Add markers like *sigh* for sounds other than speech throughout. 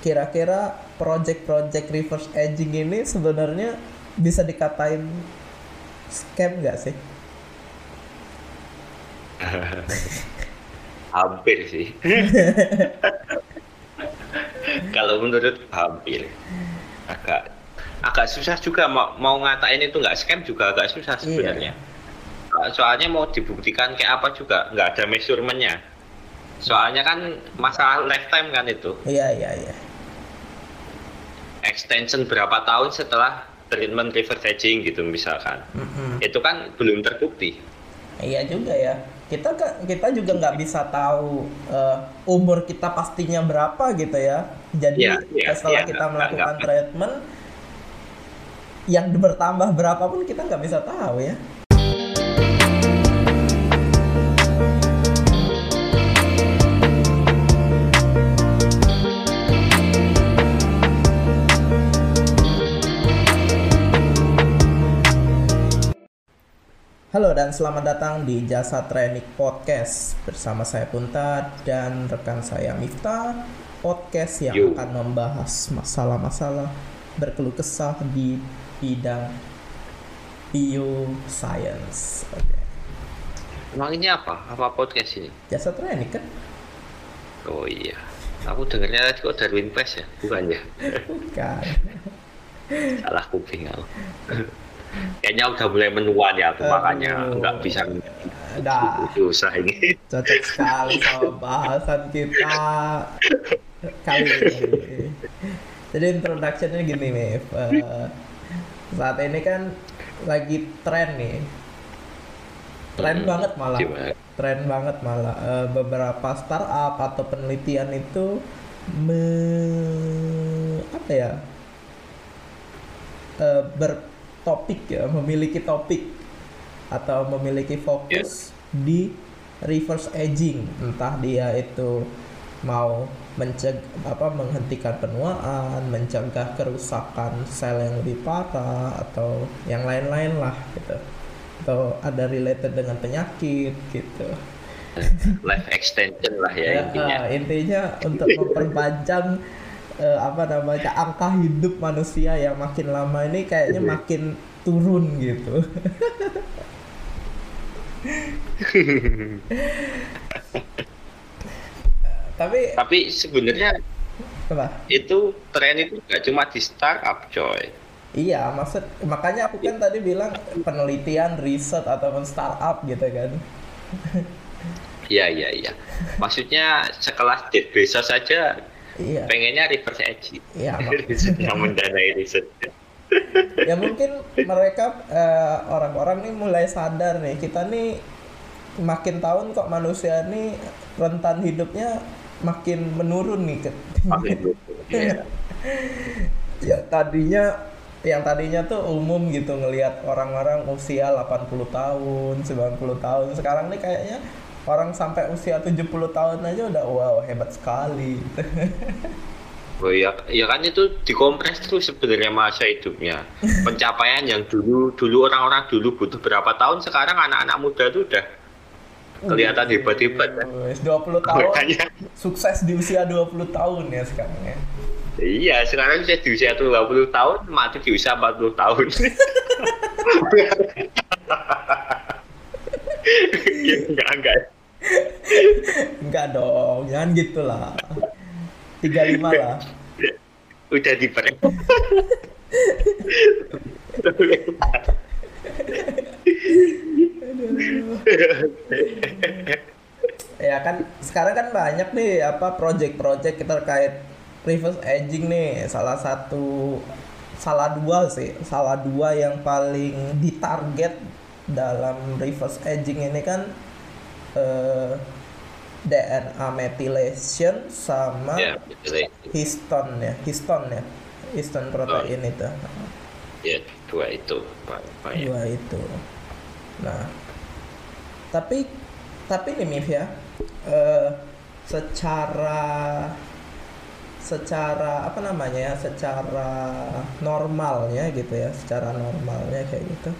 kira-kira project-project reverse aging ini sebenarnya bisa dikatain scam nggak sih? *laughs* hampir sih. *laughs* Kalau menurut hampir agak agak susah juga mau mau ngatain itu nggak scam juga agak susah Iya. sebenarnya. Soalnya mau dibuktikan kayak apa juga nggak ada measurementnya. Soalnya kan masalah lifetime kan itu Iya iya iya. Extension berapa tahun setelah treatment reverse aging gitu misalkan. Mm-mm. Itu kan belum terbukti. Iya juga ya. Kita kan kita juga nggak bisa tahu eh, umur kita pastinya berapa gitu ya. Jadi Iya, iya, setelah iya, kita nggak- melakukan nggak- treatment yang bertambah berapapun kita nggak bisa tahu ya. Halo dan selamat datang di Jasa Training Podcast bersama saya Punta dan rekan saya Miftah. Podcast yang Yo. akan membahas masalah-masalah berkeluh kesah di bidang bioscience. Oke. Emang ini apa? Apa podcast ini? Jasa Training kan? Oh iya. Aku dengarnya tadi kok Darwin Press ya? Bukan ya? Bukan. Salah kuping aku. *laughs* Kayaknya udah mulai menua ya aku makanya nggak bisa Dah. susah ini. Cocok sekali sama bahasan kita kali ini. Jadi introductionnya gini Mif. Eh, saat ini kan lagi tren nih. Tren Hmm, banget malah. gimana? Tren banget malah. Eh, beberapa startup atau penelitian itu me apa ya? Eh, bertopik ya, memiliki topik atau memiliki fokus di reverse aging entah dia itu mau mencegah apa menghentikan penuaan mencegah kerusakan sel yang lebih parah atau yang lain-lain lah gitu. Atau ada related dengan penyakit gitu. Life extension lah ya Ya, intinya. intinya untuk *laughs* memperpanjang eh, apa namanya angka hidup manusia yang makin lama ini kayaknya makin turun gitu *laughs* tapi Tapi sebenarnya apa itu tren itu nggak cuma di startup coy. iya maksud makanya aku kan tadi bilang penelitian riset ataupun startup gitu kan Iya iya iya. Maksudnya sekelas Jeff Bezos saja iya pengennya reverse aging. iya *laughs* yang mendanai riset. ya mungkin mereka eh, orang-orang nih mulai sadar nih kita nih makin tahun kok manusia nih rentan hidupnya makin menurun nih ke Iya. *laughs* ya tadinya yang tadinya tuh umum gitu ngelihat orang-orang usia 80 tahun 90 tahun sekarang nih kayaknya orang sampai usia 70 tahun aja udah wow hebat sekali *laughs* Oh iya, ya kan itu dikompres terus sebenarnya masa hidupnya. *laughs* Pencapaian yang dulu dulu orang-orang dulu butuh berapa tahun, sekarang anak-anak muda tuh udah kelihatan hebat-hebat kan. Wes, 20 tahun Makanya sukses di usia 20 tahun ya sekarang ya iya, sekarang saya di usia 20 tahun, mati di usia 40 tahun. *laughs* ya, enggak, enggak. Enggak dong, jangan gitu lah. 35 lah. Udah diper. Ya kan sekarang kan banyak nih apa project-project terkait reverse aging nih. Salah satu salah dua sih, salah dua yang paling ditarget dalam reverse aging ini kan eh, DNA methylation sama ya, betul. histon ya, histon ya. Histon protein itu. Ya, dua itu. Pak, Pak, ya. dua itu nah tapi tapi nih Mif ya eh, secara secara apa namanya ya secara normalnya gitu ya secara normalnya kayak gitu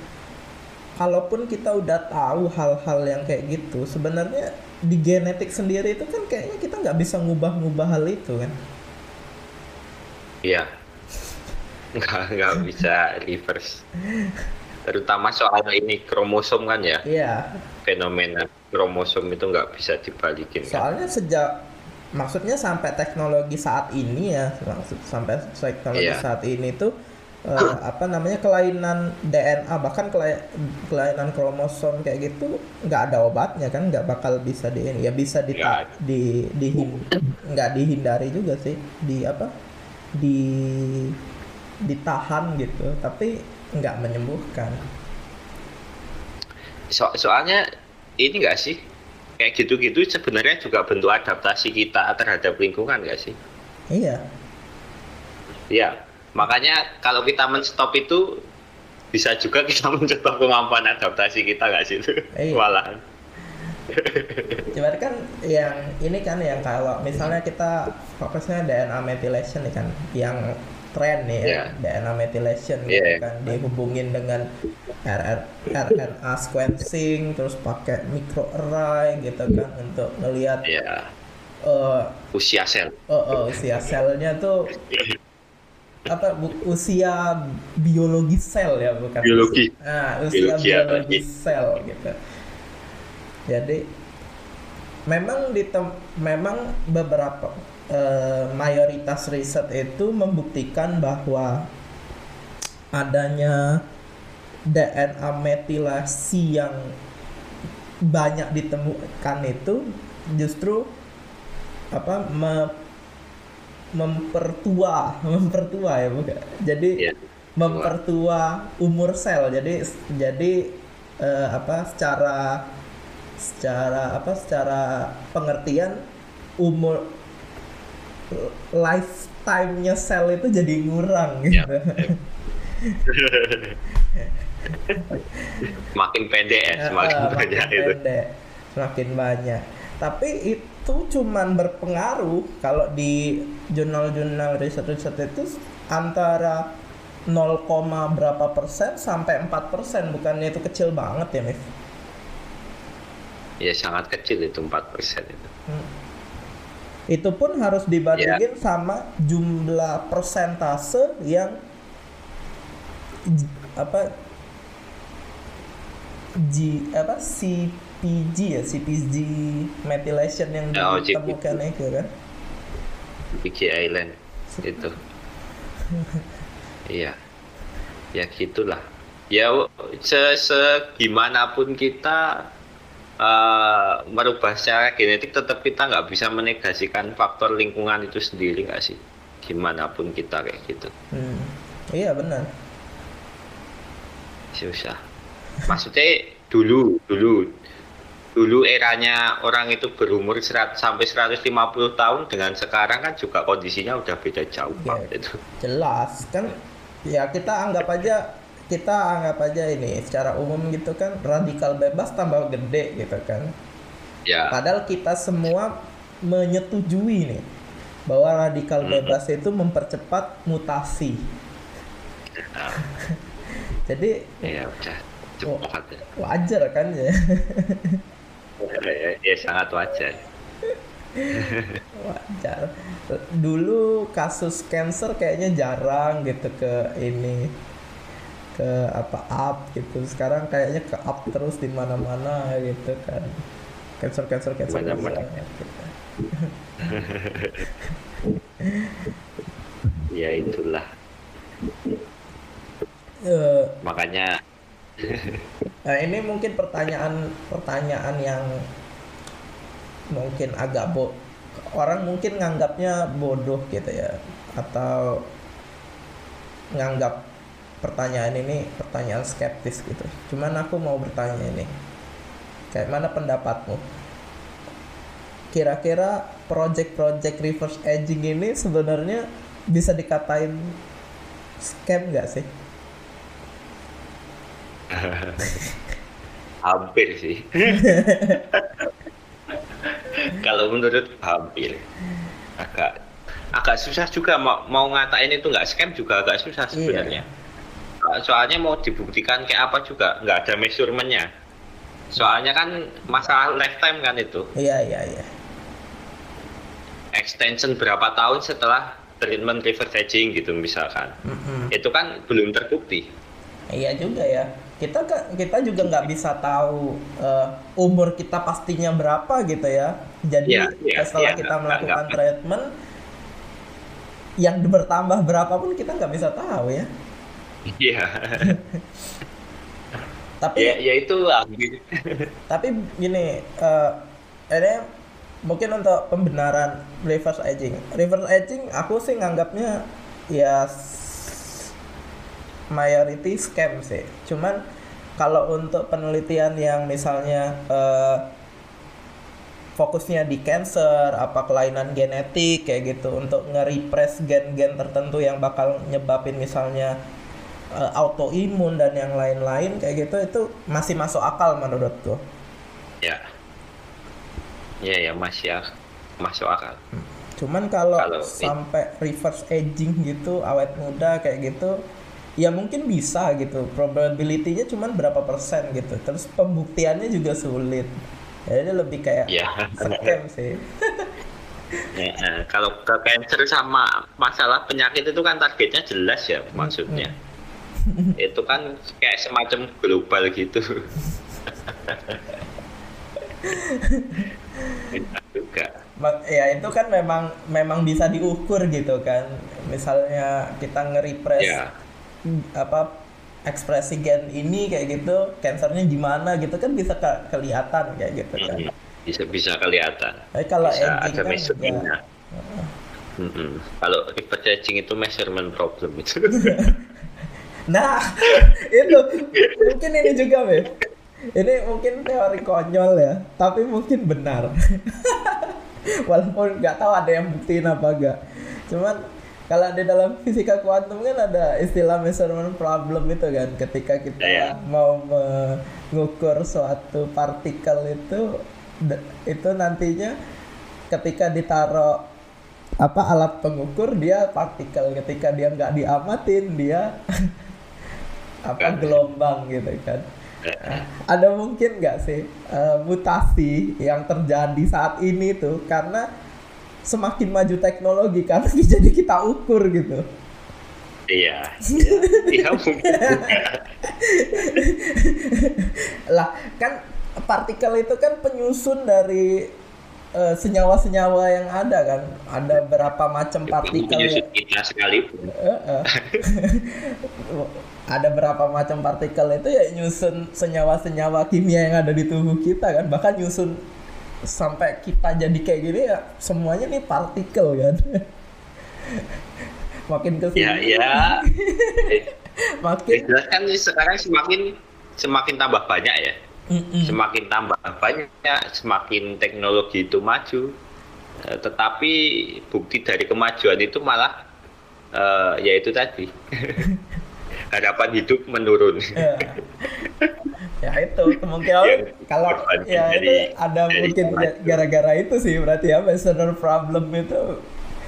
kalaupun kita udah tahu hal-hal yang kayak gitu sebenarnya di genetik sendiri itu kan kayaknya kita nggak bisa ngubah-ngubah hal itu kan Iya. *laughs* Nggak, nggak bisa reverse. Terutama soal ini kromosom kan ya. Iya. Fenomena kromosom itu nggak bisa dibalikin. Kan? Soalnya sejak maksudnya sampai teknologi saat ini ya, maksud sampai teknologi Iya. saat ini tuh eh, apa namanya kelainan DNA bahkan kelai- kelainan kromosom kayak gitu nggak ada obatnya kan nggak bakal bisa di ini ya bisa di Nggak ada. di dihin- nggak dihindari juga sih di apa di ditahan gitu tapi nggak menyembuhkan So- soalnya ini nggak sih kayak gitu-gitu sebenarnya juga bentuk adaptasi kita terhadap lingkungan nggak sih? iya Iya. Makanya kalau kita menstop itu bisa juga kita *laughs* mencoba kemampuan adaptasi kita nggak sih itu Iya. malahan. Cuman kan yang ini kan yang kalau misalnya kita fokusnya DNA methylation nih kan, yang tren nih ya, Iya. DNA methylation gitu Iya. kan dihubungin dengan RR, RNA sequencing terus pakai microarray gitu kan untuk melihat Iya. eh Usia sel. eh, eh, usia selnya tuh apa bu- usia biologi sel ya bukan Biologi. usia Biologi apa biologi sih? sel gitu jadi memang di memang beberapa eh, mayoritas riset itu membuktikan bahwa adanya DNA metilasi yang banyak ditemukan itu justru apa me- mempertua *laughs* mempertua ya bukan jadi Iya. mempertua umur sel jadi jadi eh, apa secara secara apa secara pengertian umur lifetime-nya sel itu jadi ngurang Iya. gitu. *laughs* Makin pendek ya, semakin Eh, banyak makin itu. pendek, semakin banyak. Tapi itu cuman berpengaruh kalau di jurnal-jurnal riset-riset itu antara 0, berapa persen sampai 4 persen bukannya itu kecil banget ya Mif? Ya sangat kecil itu 4% itu. Hmm. Itu pun harus Ya. dibandingin sama jumlah persentase yang apa G apa CPG ya CPG methylation yang Oh, CPG. ditemukan itu kan Big Island itu. *laughs* Iya. Ya gitulah. Ya se, se gimana pun kita eh, merubah secara genetik tetap kita nggak bisa menegasikan faktor lingkungan itu sendiri nggak sih? Gimana pun kita kayak gitu. Hmm. Iya benar. susah maksudnya dulu dulu dulu eranya orang itu berumur serat, sampai 150 tahun dengan sekarang kan juga kondisinya udah beda jauh Iya. banget itu Jelas kan ya kita anggap aja kita anggap aja ini secara umum gitu kan radikal bebas tambah gede gitu kan. ya Padahal kita semua menyetujui nih bahwa radikal Hmm. bebas itu mempercepat mutasi. nah, *laughs* Jadi ya udah cepat ya. wajar kan ya. *laughs* ya, *laughs* ya sangat wajar *laughs* wajar. Dulu kasus cancer kayaknya jarang gitu ke ini ke apa up gitu. Sekarang kayaknya ke up terus di mana-mana gitu kan. Cancer cancer cancer. Cancer, gitu. *laughs* ya itulah Eh, makanya Nah, ini mungkin pertanyaan pertanyaan yang mungkin agak bo orang mungkin nganggapnya bodoh gitu ya atau nganggap pertanyaan ini pertanyaan skeptis gitu. Cuman aku mau bertanya ini. Kayak mana pendapatmu? Kira-kira project-project reverse aging ini sebenarnya bisa dikatain scam nggak sih? *laughs* hampir sih *laughs* kalau menurut hampir agak agak susah juga mau, mau ngatain itu nggak scam juga agak susah Iya. sebenarnya soalnya mau dibuktikan kayak apa juga nggak ada measurementnya soalnya kan masalah lifetime kan itu Iya iya iya. extension berapa tahun setelah treatment reverse aging gitu misalkan Mm-mm. itu kan belum terbukti Iya juga ya. Kita kita juga nggak bisa tahu eh, umur kita pastinya berapa gitu ya. Jadi Iya, iya, setelah iya, kita melakukan treatment yang bertambah berapapun kita nggak bisa tahu ya. iya Tapi ya ya itulah tapi gini eh ini mungkin untuk pembenaran reverse aging. Reverse aging aku sih nganggapnya ya majority scam sih. Cuman kalau untuk penelitian yang misalnya eh, fokusnya di cancer, apa kelainan genetik kayak gitu untuk nge-repress gen-gen tertentu yang bakal nyebabin misalnya eh, autoimun dan yang lain-lain kayak gitu itu masih masuk akal menurutku. ya ya ya masih ya masuk akal Cuman kalau Kalau- sampai reverse aging gitu, awet muda kayak gitu, ya mungkin bisa gitu. Probability-nya cuman berapa persen gitu. Terus pembuktiannya juga sulit. Jadi lebih kayak ya scam sih. *laughs* Ya, eh, kalau ke cancer sama masalah penyakit itu kan targetnya jelas ya maksudnya. *laughs* itu kan kayak semacam global gitu. *laughs* Juga. Ya itu kan memang memang bisa diukur gitu kan. Misalnya kita nge-repress Ya, apa ekspresi gen ini kayak gitu, kansernya gimana gitu kan bisa ke- kelihatan kayak gitu kan. mm, bisa bisa kelihatan. Tapi kalau bisa ada kan measurementnya. enggak. Mm-mm. Kalau reverse aging itu measurement problem itu. *laughs* Nah, itu mungkin ini juga, Beb. Ini mungkin teori konyol ya, tapi mungkin benar. *laughs* Walaupun nggak tahu ada yang buktiin apa enggak. Cuman kalau di dalam *laughs* fisika kuantum kan ada istilah measurement problem itu kan, ketika kita Iya. mau mengukur suatu partikel itu itu nantinya ketika ditaruh apa alat pengukur dia partikel. Ketika dia nggak diamatin dia *laughs* apa gelombang gitu kan. Ada mungkin nggak sih eh, mutasi yang terjadi saat ini tuh? Karena semakin maju teknologi karena *laughs* jadi kita ukur gitu. Iya, iya, iya *laughs* mungkin lah kan partikel itu kan penyusun dari eh, senyawa-senyawa yang ada kan. Ada berapa macam partikel Menyusut yang- kita sekalipun. *laughs* Ada berapa macam partikel itu ya nyusun senyawa-senyawa kimia yang ada di tubuh kita kan. Bahkan nyusun sampai kita jadi kayak gini ya semuanya nih partikel kan *laughs* makin ke Ya, sini ya. *laughs* makin Jelas kan sekarang semakin semakin tambah banyak ya. Mm-mm. Semakin tambah banyak, semakin teknologi itu maju. Eh, Tetapi bukti dari kemajuan itu malah eh, ya itu tadi. *laughs* Harapan hidup menurun. Ya. ya itu kemungkinan Yang kalau korban ya itu dari- ada dari mungkin kemajuan. gara-gara itu sih berarti ya messenger problem itu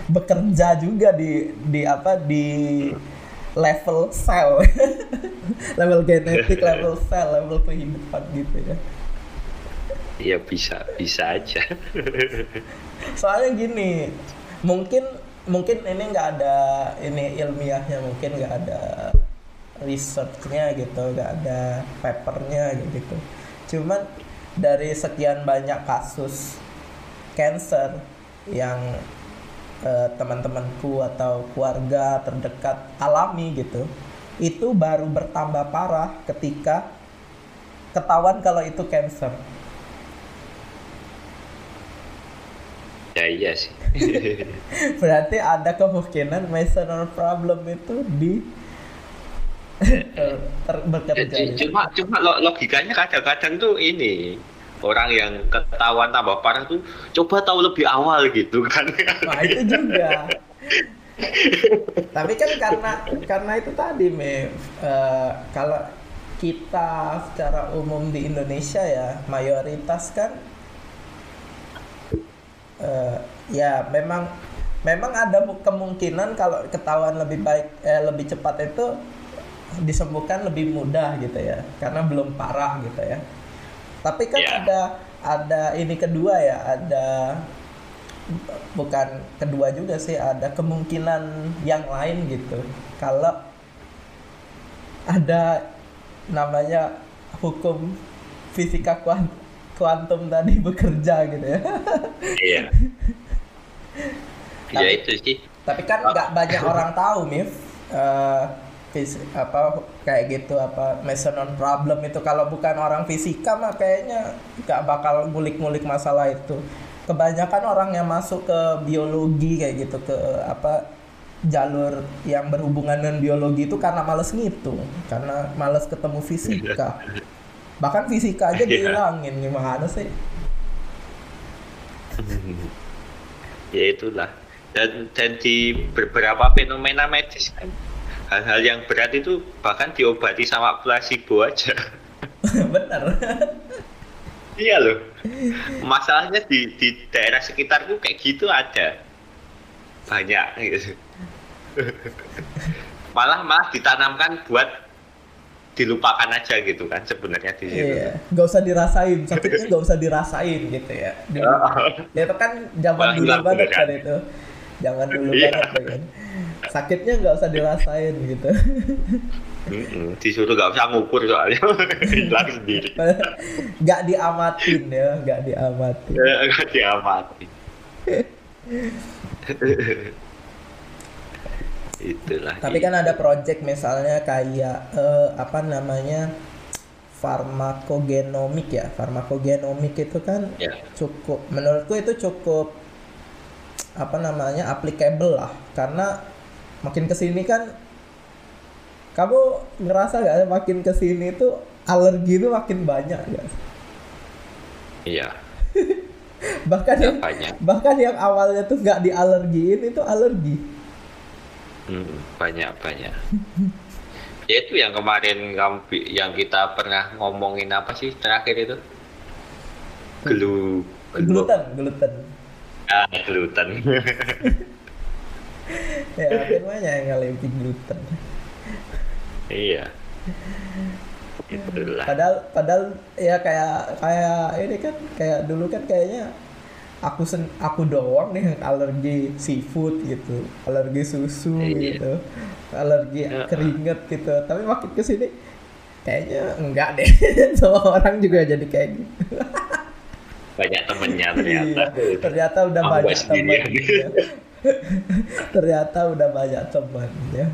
bekerja juga di di apa di level sel *laughs* level genetik level sel level kehidupan gitu ya Ya bisa, bisa aja. *laughs* soalnya gini mungkin mungkin ini nggak ada ini ilmiahnya mungkin nggak ada researchnya gitu nggak ada papernya gitu cuman dari sekian banyak kasus cancer yang eh, teman-temanku atau keluarga terdekat alami gitu itu baru bertambah parah ketika ketahuan kalau itu cancer ya iya sih. *laughs* Berarti ada kemungkinan messenger problem itu di Jadi, cuma cuma lo- logikanya kadang-kadang tuh ini orang yang ketahuan tambah parah tuh coba tahu lebih awal gitu kan. Nah itu juga. *laughs* Tapi kan karena karena itu tadi me eh, kalau kita secara umum di Indonesia ya mayoritas kan eh, ya memang memang ada mu- kemungkinan kalau ketahuan lebih baik eh, lebih cepat itu disembuhkan lebih mudah gitu ya karena belum parah gitu ya. Tapi kan Ya. ada ada ini kedua ya ada bukan kedua juga sih ada kemungkinan yang lain gitu. Kalau ada namanya hukum fisika kuan- kuantum tadi *laughs* bekerja gitu ya. Iya. Ya Tapi- itu sih. tapi kan nggak banyak orang tahu Mif Eh, fis- apa kayak gitu apa mesonon problem itu. Kalau bukan orang fisika mah kayaknya nggak bakal ngulik-ngulik masalah itu. Kebanyakan orang yang masuk ke biologi kayak gitu ke apa jalur yang berhubungan dengan biologi itu karena males ngitung karena males ketemu fisika. Bahkan fisika aja Iya. dihilangin gimana sih? *laughs* Ya itulah. Dan dan di beberapa fenomena medis kan hal-hal yang berat itu bahkan diobati sama placebo aja. *laughs* Bener iya loh. Masalahnya di di daerah sekitarku kayak gitu ada. Banyak gitu. *laughs* Malah malah ditanamkan buat dilupakan aja gitu kan sebenarnya di situ. Iya, nggak usah dirasain, sakitnya nggak usah dirasain gitu ya. Dulu, *laughs* ya itu kan zaman dulu banget kan itu, zaman dulu Iya. banget kan. Sakitnya nggak usah dirasain gitu. Mm-mm, disuruh nggak usah ngukur soalnya. *laughs* Hilang sendiri. Nggak diamatin ya, nggak diamatin. nggak diamati itulah Tapi kan ada project misalnya kayak eh, apa namanya farmakogenomik ya, farmakogenomik itu kan ya. cukup menurutku itu cukup apa namanya applicable lah. Karena makin ke sini kan kamu ngerasa gak makin ke sini itu alergi itu makin banyak ya iya. *laughs* Bahkan Ya, yang banyak. bahkan yang awalnya tuh nggak dialergiin itu alergi. Mm, banyak banyak. *laughs* Ya itu yang kemarin yang kita pernah ngomongin apa sih terakhir itu? Gelu. Gluten gluten. Ah gluten *laughs* ya makin banyak yang ngalamin gluten iya. Itulah. Padahal padahal ya kayak kayak ini kan kayak dulu kan kayaknya aku sen aku doang nih alergi seafood gitu alergi susu Iya. gitu alergi Ya. keringet gitu. Tapi makin ke sini kayaknya enggak deh. *laughs* Semua orang juga jadi kayak gitu. Banyak temennya Iya, ternyata ternyata udah banyak sendiri. Ya. ternyata udah banyak teman ya.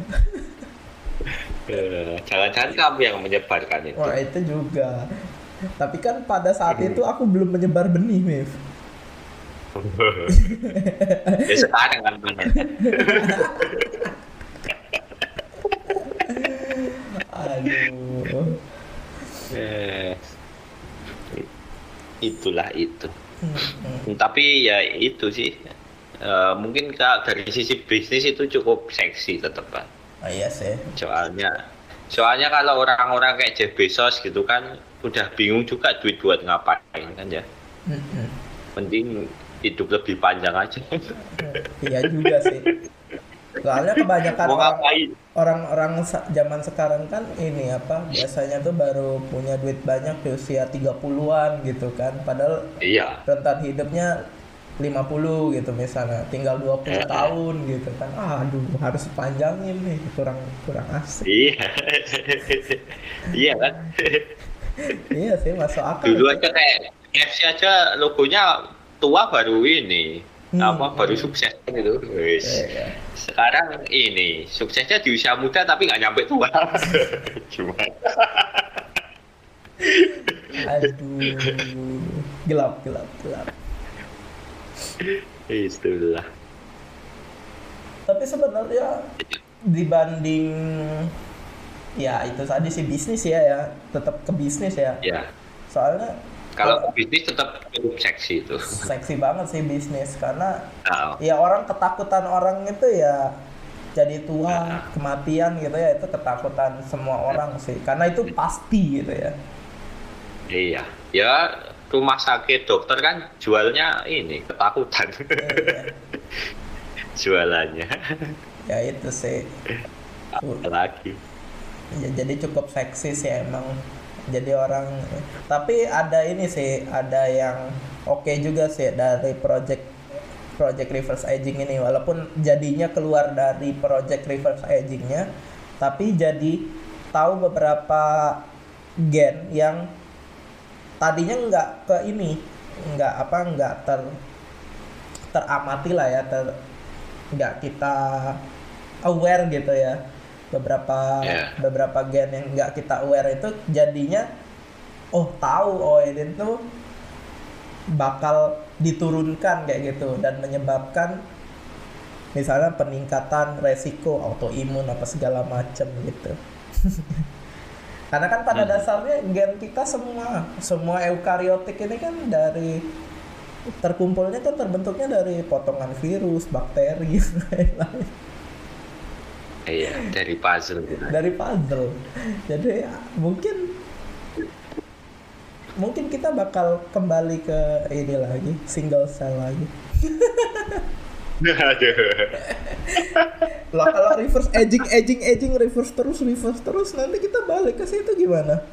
Jangan-jangan kamu yang menyebarkan itu. Wah itu juga. Tapi kan pada saat itu aku belum menyebar benih Mif *laughs* ya sekarang kan aduh. Eh, itulah itu. Hmm, tapi ya itu sih Eh, mungkin kalau dari sisi bisnis itu cukup seksi tetap Pak. ah, iya sih. Soalnya soalnya kalau orang-orang kayak Jeff Bezos gitu kan udah bingung juga duit buat ngapain kan ya. Penting hidup lebih panjang aja. Iya juga sih. Soalnya kebanyakan orang-orang zaman sekarang kan ini apa biasanya tuh baru punya duit banyak di usia 30-an gitu kan. Padahal iya. rentan hidupnya 50 gitu misalnya tinggal 20 Eh. tahun gitu kan. Aduh harus panjangin nih kurang kurang asik. Iya. Iya kan? Iya sih masuk akal dulu aja kayak KFC aja logonya tua baru ini. Hmm. apa baru sukses itu Wis. Iya. sekarang ini suksesnya di usia muda tapi nggak nyampe tua. *laughs* Gimana aduh gelap gelap gelap itulah tapi sebenarnya dibanding ya itu tadi sih bisnis ya ya. Tetap ke bisnis ya. Ya. Soalnya kalau bisnis tetap cukup seksi itu. seksi banget sih bisnis karena Nah, ya orang ketakutan orang itu ya jadi tua Nah. kematian gitu ya itu ketakutan semua orang sih. Karena itu pasti gitu ya. Iya. Ya rumah sakit dokter kan jualnya ini ketakutan. Iya, jualannya. Ya itu sih. Apalagi. Ya, jadi cukup seksi sih emang. Jadi orang tapi ada ini sih ada yang oke juga sih dari project project reverse aging ini. Walaupun jadinya keluar dari project reverse agingnya tapi jadi tahu beberapa gen yang tadinya nggak ke ini nggak apa nggak ter teramati lah ya ter nggak kita aware gitu ya beberapa Yeah. beberapa gen yang nggak kita aware itu jadinya oh tahu oh ini tuh bakal diturunkan kayak gitu dan menyebabkan misalnya peningkatan resiko autoimun apa segala macam gitu *laughs* karena kan pada Hmm. dasarnya gen kita semua semua eukariotik ini kan dari terkumpulnya kan terbentuknya dari potongan virus bakteri *laughs* lain-lain. iya dari puzzle dari puzzle jadi ya, mungkin mungkin kita bakal kembali ke ini lagi single cell lagi *laughs* aduh. Lah kalau reverse aging aging aging reverse terus reverse terus nanti kita balik ke situ gimana?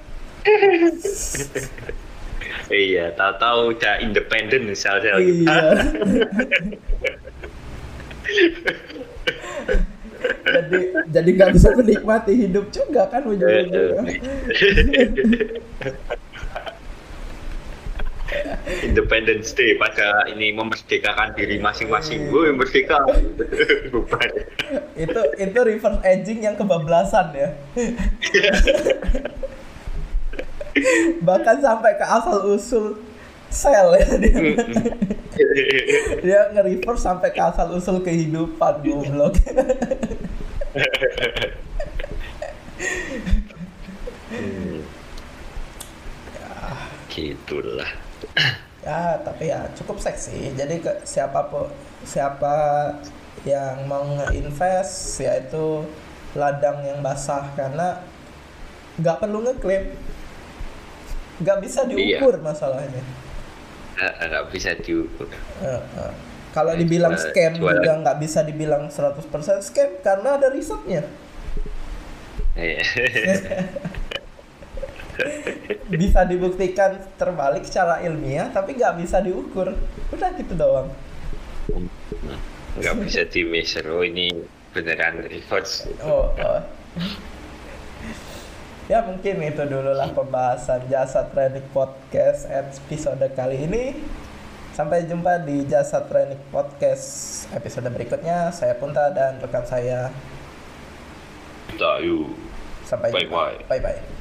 Iya tahu-tahu udah independen sel-sel kita iya. Jadi jadi nggak bisa menikmati hidup juga kan ujung-ujungnya Independence Day pada ini memerdekakan diri masing-masing. Gue merdeka. *laughs* Bukan. itu itu reverse aging yang kebablasan ya *laughs* bahkan sampai ke asal usul sel ya dia *laughs* dia nge-reverse sampai ke asal usul kehidupan goblok Hmm. Gitulah. Ya tapi ya cukup seksi jadi ke siapa siapa yang mau nge-invest yaitu ladang yang basah karena nggak perlu ngeklaim nggak bisa diukur masalahnya Eh, Nggak bisa diukur. Eh, eh. Kalau dibilang Jual- scam jualan. juga nggak bisa dibilang 100% scam karena ada risetnya. Iya. *laughs* Bisa dibuktikan terbalik secara ilmiah tapi nggak bisa diukur. Udah gitu doang. Nggak bisa di measure. Oh ini beneran reverse. Oh, oh. *laughs* ya mungkin itu dulu lah pembahasan jasa training podcast episode kali ini. Sampai jumpa di jasa training podcast episode berikutnya. Saya Punta dan rekan saya. Tahu. Sampai jumpa. Bye-bye. Bye bye.